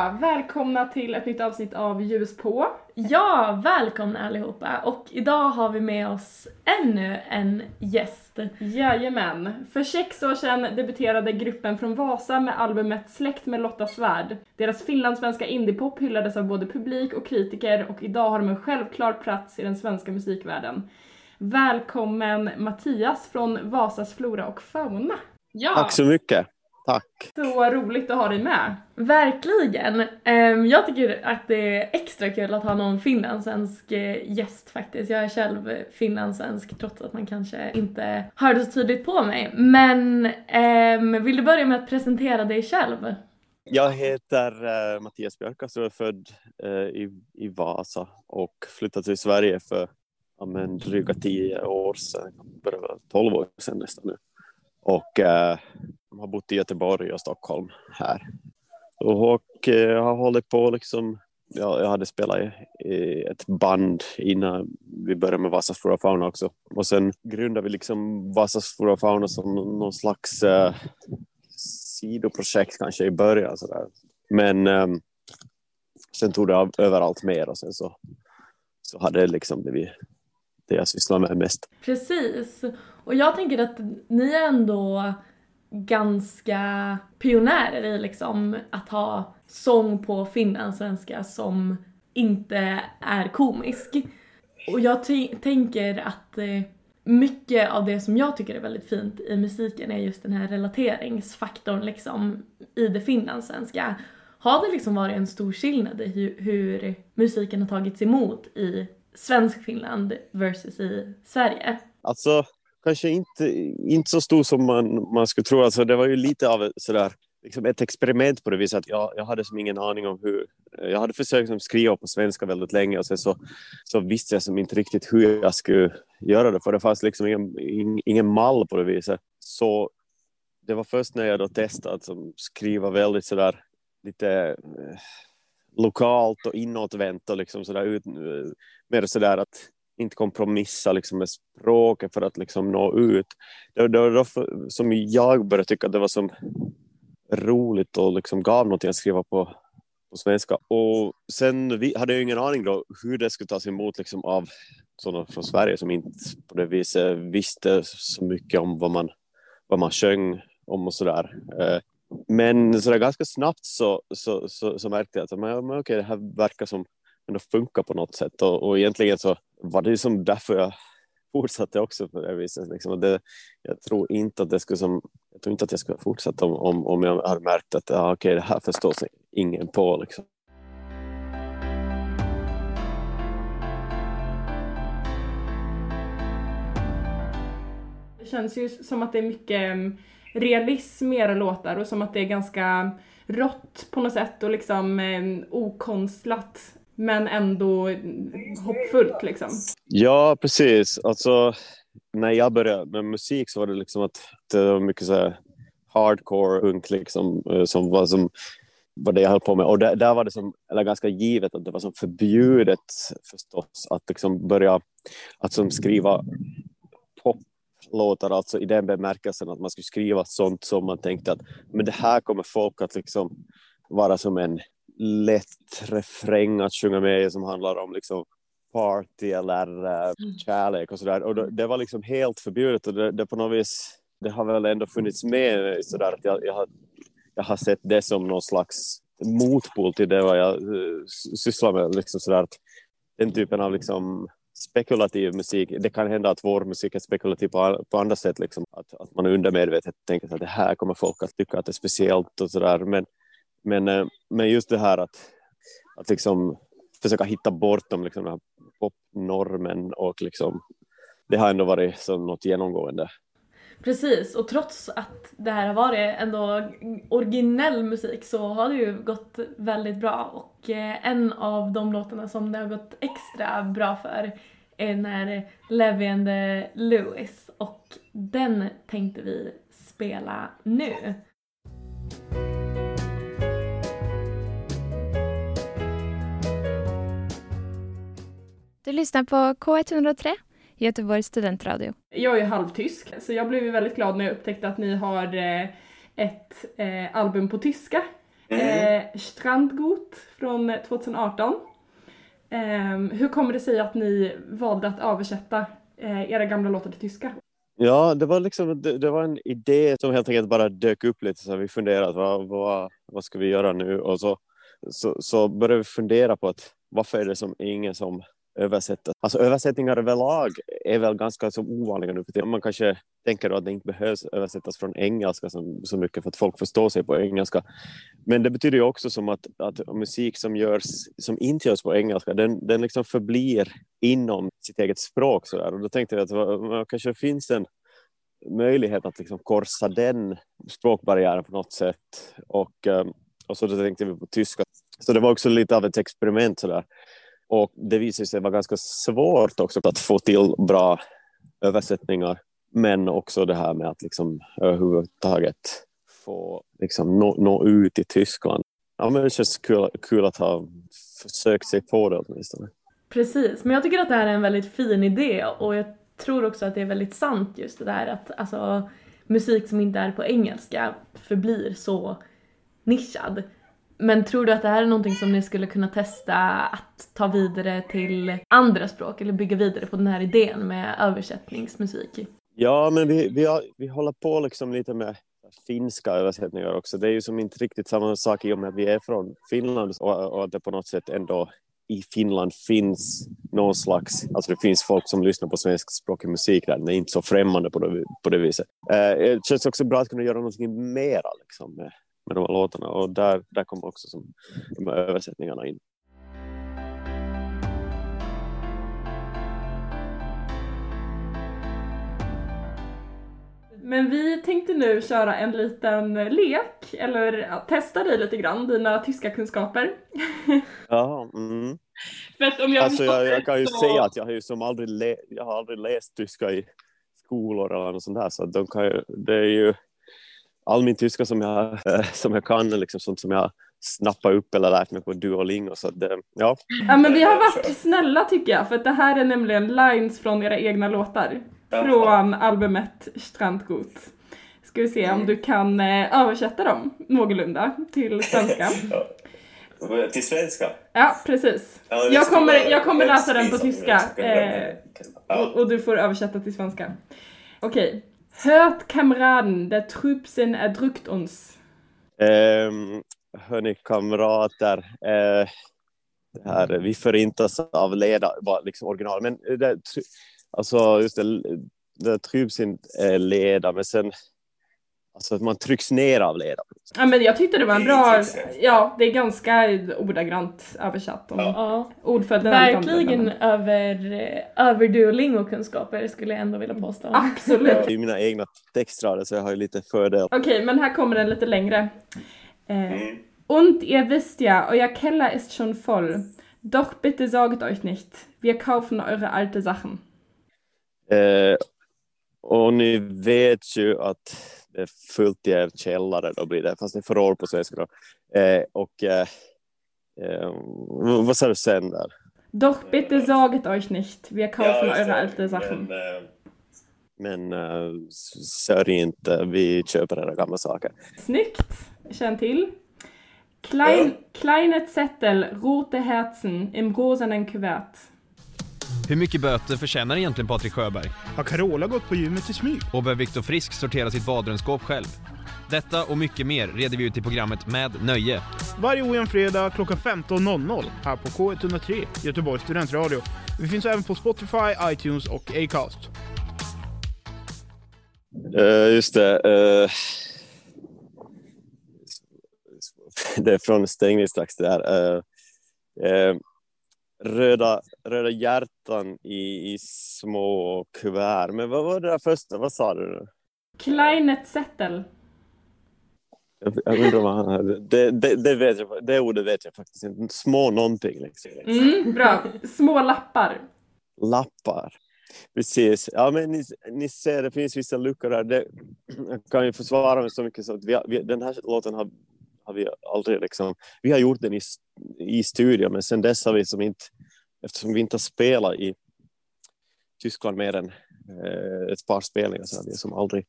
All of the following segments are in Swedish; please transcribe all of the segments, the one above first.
Så, välkomna till ett nytt avsnitt av Ljus på. Ja, välkomna allihopa! Och idag har vi med oss ännu en gäst. Jajamän. För sex år sedan debuterade gruppen från Vasa med albumet Släkt med Lotta Svärd. Deras finlandssvenska indiepop hyllades av både publik och kritiker och idag har de en självklar plats i den svenska musikvärlden. Välkommen Mattias från Vasas Flora och Fauna. Ja, Tack så mycket. Tack. Så roligt att ha dig med. verkligen! Ehm, jag tycker att det är extra kul att ha någon finlandssvensk eh, gäst faktiskt. Jag är själv finlandssvensk trots att man kanske inte hör det så tydligt på mig. Men ehm, vill du börja med att presentera dig själv? Jag heter eh, Mattias Björk, och är född eh, i, i Vasa och flyttade till Sverige för ja, men, dryga tio år sedan, börjar vara tolv år sedan nästan nu. Och eh, har bott i Göteborg och Stockholm här. Och eh, har hållit på liksom, ja, jag hade spelat i, i ett band innan vi började med Vasas Flora och Fauna också. Och sen grundade vi liksom Vasas Flora och Fauna som någon slags eh, sidoprojekt kanske i början sådär. Men ehm, sen tog det av överallt mer och sen så, så hade det liksom blivit det jag sysslar med mest. Precis. Och jag tänker att ni ändå ganska pionjärer i liksom att ha sång på finlandssvenska som inte är komisk. Och jag tänker att eh, mycket av det som jag tycker är väldigt fint i musiken är just den här relateringsfaktorn liksom i det finlandssvenska. Har det liksom varit en stor skillnad i hur, hur musiken har tagits emot i svensk Finland versus i Sverige? Alltså, kanske inte, inte så stor som man, man skulle tro. Alltså, det var ju lite av ett, sådär, liksom ett experiment på det viset att jag, jag hade som ingen aning om hur... Jag hade försökt som skriva på svenska väldigt länge och sen så, så visste jag som inte riktigt hur jag skulle göra det för det fanns liksom ingen, ingen, ingen mall på det viset. Så det var först när jag då testade att som skriva väldigt sådär lite eh, lokalt och inåtvänt och liksom sådär ut, eh, mer sådär att inte kompromissa liksom med språket för att liksom nå ut. Det var då, då för, som jag började tycka att det var som roligt och liksom gav någonting att skriva på, på svenska. Och sen vi, hade jag ingen aning då hur det skulle tas emot liksom av sådana från Sverige som inte på det viset visste så mycket om vad man, vad man sjöng om och sådär. Eh, men så där ganska snabbt så, så, så, så märkte jag att men, men okej, det här verkar som ändå funkar på något sätt och, och egentligen så var det ju som därför jag fortsatte också på det viset. Liksom. Det, jag tror inte att det skulle som, jag tror inte att jag skulle fortsätta om, om, om jag hade märkt att ah, okay, det här förstår sig ingen på. Liksom. Det känns ju som att det är mycket mm, realism i era låtar och som att det är ganska rått på något sätt och liksom eh, okonstlat men ändå hoppfullt liksom. Ja, precis. Alltså, när jag började med musik så var det liksom att det var mycket så här hardcore punk liksom, eh, som var som var det jag höll på med. Och där, där var det som, eller ganska givet att det var som förbjudet förstås att liksom börja att som skriva poplåtar, alltså i den bemärkelsen att man skulle skriva sånt som man tänkte att men det här kommer folk att liksom vara som en lätt refräng att sjunga med i som handlar om liksom party eller uh, kärlek och sådär. Och det, det var liksom helt förbjudet och det, det på något vis, det har väl ändå funnits med sådär att jag, jag, har, jag har sett det som någon slags motpol till det vad jag uh, sysslar med. Liksom sådär att den typen av liksom spekulativ musik, det kan hända att vår musik är spekulativ på, på andra sätt, liksom. att, att man undermedvetet tänker att det här kommer folk att tycka att det är speciellt och sådär. Men, men, eh, men just det här att, att liksom försöka hitta bortom liksom den här popnormen och liksom, det har ändå varit som något genomgående. Precis, och trots att det här har varit ändå originell musik så har det ju gått väldigt bra och eh, en av de låtarna som det har gått extra bra för är när Levi and the Lewis och den tänkte vi spela nu. Du lyssnar på K103, Göteborgs studentradio. Jag är halvtysk, så jag blev ju väldigt glad när jag upptäckte att ni har eh, ett eh, album på tyska. Eh, Strandgut från 2018. Eh, hur kommer det sig att ni valde att översätta era gamla låtar till tyska? Ja, det var liksom det, det var en idé som helt enkelt bara dök upp lite så vi funderade vad, vad, vad ska vi göra nu och så, så, så började vi fundera på att varför är det som ingen som översättas. Alltså översättningar överlag är väl ganska så ovanliga nu för tiden. Man kanske tänker då att det inte behövs översättas från engelska så, så mycket för att folk förstår sig på engelska. Men det betyder ju också som att, att musik som görs som inte görs på engelska, den, den liksom förblir inom sitt eget språk så där. Och då tänkte jag att det kanske finns en möjlighet att liksom korsa den språkbarriären på något sätt. Och, eh, och så då tänkte vi på tyska. Så det var också lite av ett experiment sådär. Och det visade sig vara ganska svårt också att få till bra översättningar. Men också det här med att liksom överhuvudtaget få liksom nå, nå ut i Tyskland. Ja, men det känns kul, kul att ha försökt sig på det åtminstone. Precis, men jag tycker att det här är en väldigt fin idé och jag tror också att det är väldigt sant just det där att alltså, musik som inte är på engelska förblir så nischad. Men tror du att det här är någonting som ni skulle kunna testa att ta vidare till andra språk eller bygga vidare på den här idén med översättningsmusik? Ja, men vi, vi, har, vi håller på liksom lite med finska översättningar också. Det är ju som inte riktigt samma sak i och med att vi är från Finland och, och att det på något sätt ändå i Finland finns någon slags, alltså det finns folk som lyssnar på svenskspråkig musik där, det är inte så främmande på det, på det viset. Eh, det känns också bra att kunna göra någonting mera liksom, med, med de här låtarna och där, där kommer också som, de här översättningarna in. Men vi tänkte nu köra en liten lek, eller testa dig lite grann, dina tyska kunskaper. Ja, mm. För att om jag Alltså jag, jag kan ju så- säga att jag har ju som aldrig, jag har aldrig läst tyska i skolor eller något sånt där så de kan ju, det är ju all min tyska som jag, eh, som jag kan liksom sånt som jag snappat upp eller lärt mig på Duolingo så att det, ja. Ja men vi har varit snälla tycker jag, för att det här är nämligen lines från era egna låtar. Från albumet Strandgut. Ska vi se om du kan eh, översätta dem någorlunda till svenska. Till svenska? Ja, precis. Jag kommer, jag kommer läsa den på tyska eh, och, och du får översätta till svenska. Okej. Hört kamraden, der Trübsinn erdrückt uns. Um, hörni kamrater, eh, det här, vi förintas av leda, var liksom original. Men det, alltså just det, det Trübsinn är leda, men sen alltså att man trycks ner av leda. Ja men jag tyckte det var en bra, ja det är ganska ordagrant översatt. Om Ja, Ordföljden verkligen över, över Duolingo-kunskaper skulle jag ändå vilja påstå. Absolut. Det är mina egna textrader så jag har ju lite fördel. Okej, men här kommer den lite längre. Eh, Und ihr wisst ja, euer Keller ist schon voll. Doch bitte sorgt euch nicht. Wir kaufen eure alte Sachen. Eh, och ni vet ju att det är fullt i er källare då blir det, fast det är förråd på svenska då. Eh, och eh, eh, vad sa du sen där? Doch bitte sorget euch nicht. Wir kaufen eure alte Sachen. Men uh, sörj inte, vi köper era gamla saker. Snyggt! Känn till. Klein, Kleine Zettel, rote Herzen im rosanen Kuvert. Hur mycket böter förtjänar egentligen Patrik Sjöberg? Har Carola gått på gymmet i smyg? Och bör Viktor Frisk sortera sitt badrumsskåp själv? Detta och mycket mer reder vi ut i programmet Med Nöje. Varje ojämn fredag klockan 15.00 här på K103, Göteborgs studentradio. Vi finns även på Spotify, iTunes och Acast. Uh, just det. eh, det är från stängningsdags det här. Eh, eh, röda, röda hjärtan i, i små kuvert. Men vad var det där första? Vad sa du? nu? Kleine Zettel. Jag, jag undrar vad han hade. Det, det, det, vet jag, det ordet vet jag faktiskt inte. Små någonting. Liksom. Mm, bra. Små lappar. Lappar. Precis. Ja, men ni, ni ser, det finns vissa luckor här. Det, jag kan ju försvara mig så mycket så att vi, har, vi, den här låten har, har vi aldrig liksom... Vi har gjort den i, i studion, men sen dess har vi som inte... Eftersom vi inte har spelat i Tyskland mer än eh, ett par spelningar så har vi som aldrig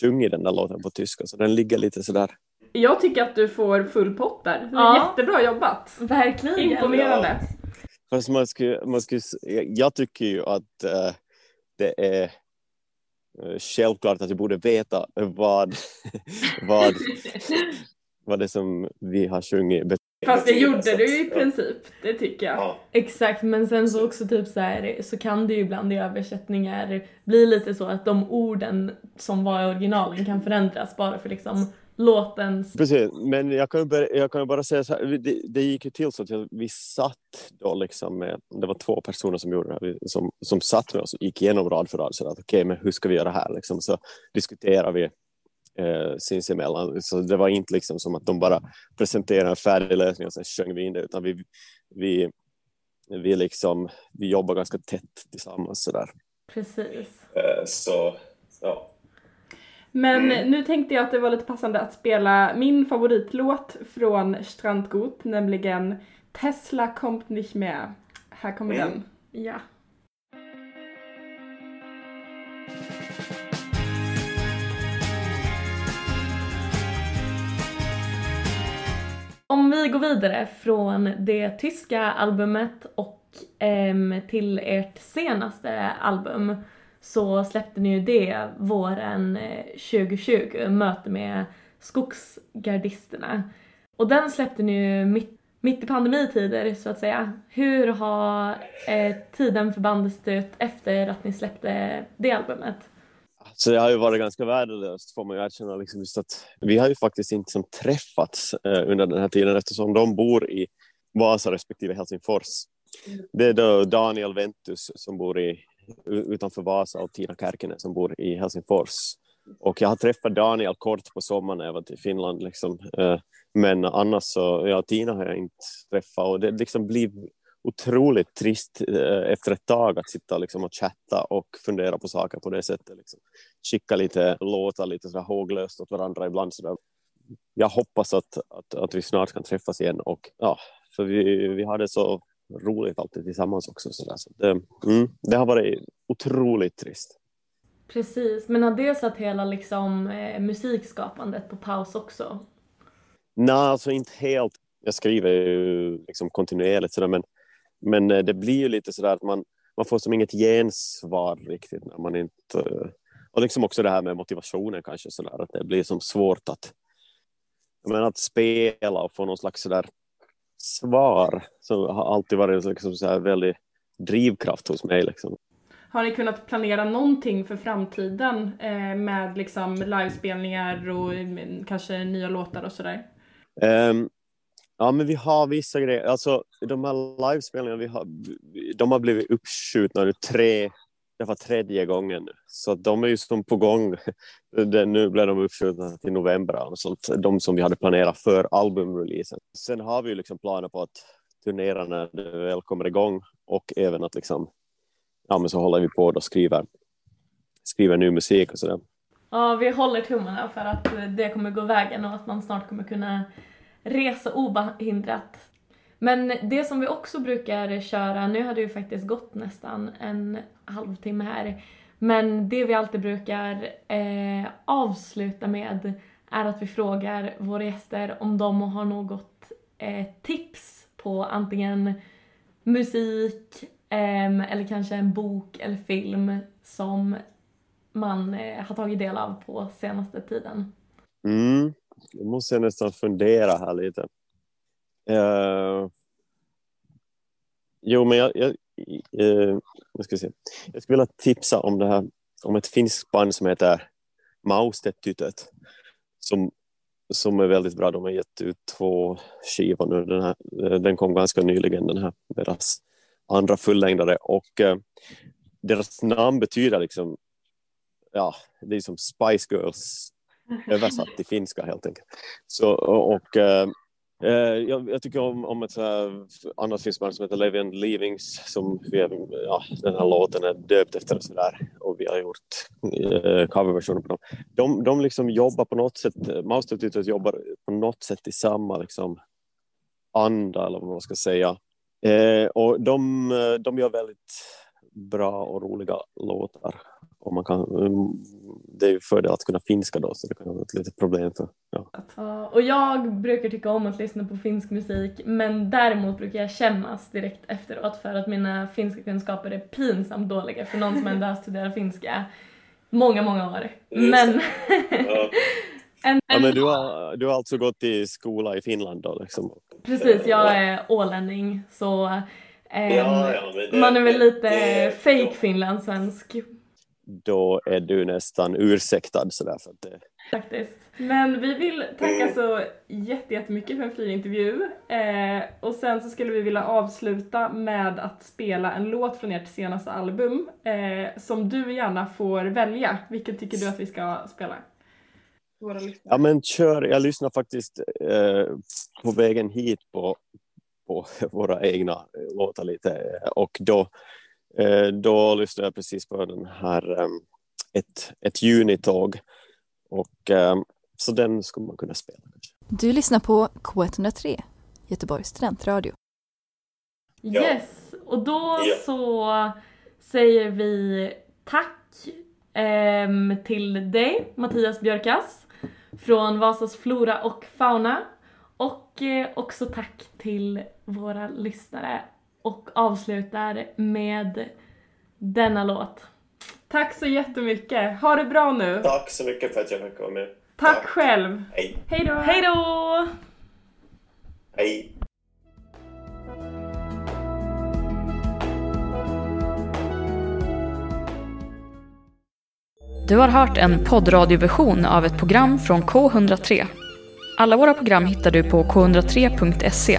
sjungit den där låten på tyska. Så den ligger lite sådär... Jag tycker att du får full pott där. Ja. Jättebra jobbat! Verkligen. Imponerande! Fast man skulle, man skulle, jag tycker ju att eh, det är eh, självklart att jag borde veta vad, vad, vad det som vi har sjungit. Fast det gjorde du i princip, det tycker jag. Exakt, men sen så också typ så här så kan det ju ibland i översättningar bli lite så att de orden som var i originalen kan förändras bara för liksom låtens... Precis, men jag kan, ju bara, jag kan ju bara säga så här, det, det gick ju till så att jag, vi satt då liksom med, det var två personer som gjorde det här, som, som satt med oss och gick igenom rad för rad så att okej, men hur ska vi göra här liksom, så diskuterar vi eh, sinsemellan, så det var inte liksom som att de bara presenterade en färdig lösning och sen sjöng vi in det, utan vi, vi, vi liksom, vi jobbar ganska tätt tillsammans så där. Precis. Eh, så, ja. Men nu tänkte jag att det var lite passande att spela min favoritlåt från Strandgut, nämligen Tesla kommt nicht mehr. Här kommer den. Ja. Om vi går vidare från det tyska albumet och eh, till ert senaste album så släppte ni ju det våren eh, 2020, Möte med skogsgardisterna. Och den släppte ni ju mitt, mitt i pandemitider så att säga. Hur har eh, tiden för bandet sett ut efter att ni släppte det albumet? Så det har ju varit ganska värdelöst får man ju erkänna. Liksom just att vi har ju faktiskt inte som träffats eh, under den här tiden eftersom de bor i Vasa respektive Helsingfors. Det är då Daniel Ventus som bor i, utanför Vasa och Tina Kärkinen som bor i Helsingfors. Och jag har träffat Daniel kort på sommaren när jag var till Finland. Liksom. Eh, Men annars så, ja, Tina har jag inte träffat och det liksom blir otroligt trist eh, efter ett tag att sitta liksom och chatta och fundera på saker på det sättet. Liksom. Skicka lite låtar lite så håglöst åt varandra ibland. Så där. Jag hoppas att, att, att vi snart kan träffas igen och ja, för vi, vi hade så roligt alltid tillsammans också. Så där. Så det, mm, det har varit otroligt trist. Precis, men har det satt hela liksom eh, musikskapandet på paus också? Nej, alltså inte helt. Jag skriver ju liksom kontinuerligt sådär, men, men eh, det blir ju lite sådär att man, man får som inget gensvar riktigt när man inte... eh, Och liksom också det här med motivationen kanske sådär, att det blir som svårt att, menar, att spela och få någon slags sådär svar som har alltid varit liksom så här väldigt drivkraft hos mig. Liksom. Har ni kunnat planera någonting för framtiden eh, med liksom livespelningar och mm, kanske nya låtar och sådär? Ehm, ja, men vi har vissa grejer. Alltså, de här livespelningarna vi har, de har blivit uppskjutna nu tre, det var tredje gången nu. Så att de är ju som på gång. Det, nu blev de uppskjutna till november, alltså de som vi hade planerat för albumreleasen. Sen har vi ju liksom planer på att turnera när det väl kommer igång och även att liksom, ja men så håller vi på och skriver, skriver ny musik och sådär. Ja, vi håller tummarna för att det kommer gå vägen och att man snart kommer kunna resa obehindrat. Men det som vi också brukar köra, nu har det ju faktiskt gått nästan en halvtimme här, men det vi alltid brukar eh, avsluta med är att vi frågar våra gäster om de har något eh, tips på antingen musik eh, eller kanske en bok eller film som man eh, har tagit del av på senaste tiden. Mm, nu måste jag nästan fundera här lite. Uh, jo, men jag, jag, eh, uh, jag, ska se. jag skulle vilja tipsa om det här om ett finskt band som heter Maustetytöt som, som är väldigt bra. De har gett ut två skivor nu. Den, här, eh, den kom ganska nyligen, den här, deras andra fullängdare. Och uh, deras namn betyder liksom, ja, det är som Spice Girls översatt till finska helt enkelt. Så, och, eh, eh, jag, jag, tycker om, om ett annat finskt band som heter Levi and Leavings som vi, ja, den här låten är döpt efter och sådär och vi har gjort eh, coverversioner på dem. De, de liksom jobbar på något sätt, Mouse jobbar på något sätt i samma liksom, anda eller vad man ska säga. Eh, och de, eh, de gör väldigt bra och roliga låtar. Och man kan, mm, det är ju fördel att kunna finska då så det kan vara ett litet problem för. Ja. och jag brukar tycka om att lyssna på finsk musik men däremot brukar jag kännas direkt efteråt för att mina finska kunskaper är pinsamt dåliga för någon som ändå har studerat finska många, många år. Men... Ja. en, ja, men du har, du har alltså gått i skola i Finland då liksom? Precis, jag är ålänning så eh, ja, ja, det, man är väl lite det, fake finlandssvensk då är du nästan ursäktad sådär för att det... Faktiskt. Men vi vill tacka så jättemycket för en fin intervju eh, och sen så skulle vi vilja avsluta med att spela en låt från ert senaste album eh, som du gärna får välja. Vilken tycker du att vi ska spela? Ja men kör, jag lyssnar faktiskt eh, på vägen hit på, på våra egna låtar lite och då Eh, då lyssnade jag precis på den här ehm, ett, ett junitåg och ehm, så den skulle man kunna spela. Du lyssnar på K103, Göteborgs studentradio. Yes, och då ja. så säger vi tack eh, till dig Mattias Björkas från Vasas Flora och Fauna och eh, också tack till våra lyssnare och avslutar med denna låt. Tack så jättemycket. Ha det bra nu. Tack så mycket för att jag fick komma med. Tack, Tack. själv. Hej. Hej då. Hej då. Hej. Du har hört en poddradioversion av ett program från K103. Alla våra program hittar du på k103.se